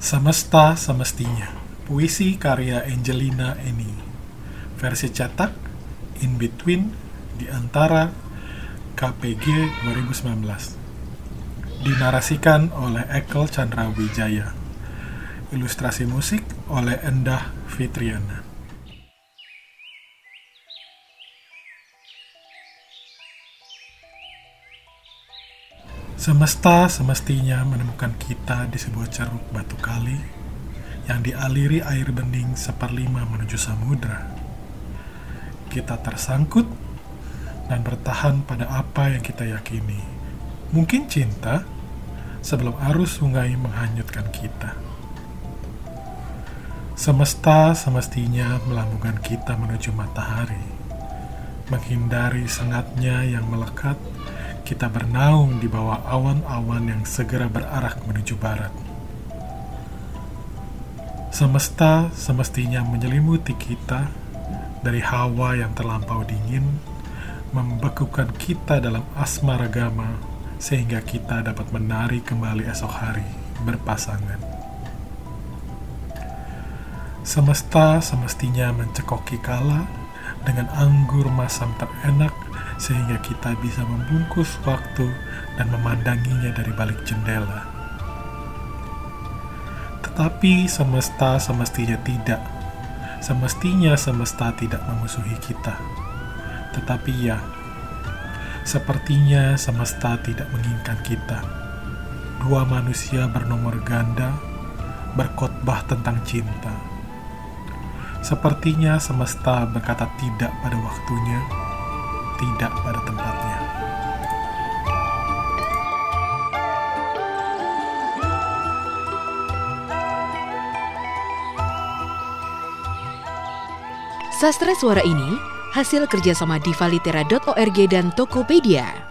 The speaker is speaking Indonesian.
Semesta Semestinya Puisi karya Angelina Eni. Versi cetak In Between di antara KPG 2019 Dinarasikan oleh Ekel Chandra Wijaya Ilustrasi musik oleh Endah Fitriana Semesta semestinya menemukan kita di sebuah ceruk batu kali yang dialiri air bening seperlima menuju samudra. Kita tersangkut dan bertahan pada apa yang kita yakini. Mungkin cinta sebelum arus sungai menghanyutkan kita. Semesta semestinya melambungkan kita menuju matahari, menghindari sengatnya yang melekat kita bernaung di bawah awan-awan yang segera berarah menuju barat. Semesta semestinya menyelimuti kita dari hawa yang terlampau dingin, membekukan kita dalam asmara gama sehingga kita dapat menari kembali esok hari berpasangan. Semesta semestinya mencekoki kala dengan anggur masam terenak sehingga kita bisa membungkus waktu dan memandanginya dari balik jendela. Tetapi semesta semestinya tidak. Semestinya semesta tidak memusuhi kita. Tetapi ya, sepertinya semesta tidak menginginkan kita. Dua manusia bernomor ganda berkhotbah tentang cinta. Sepertinya semesta berkata tidak pada waktunya, tidak pada tempatnya. Sastra suara ini hasil kerjasama divalitera.org dan Tokopedia.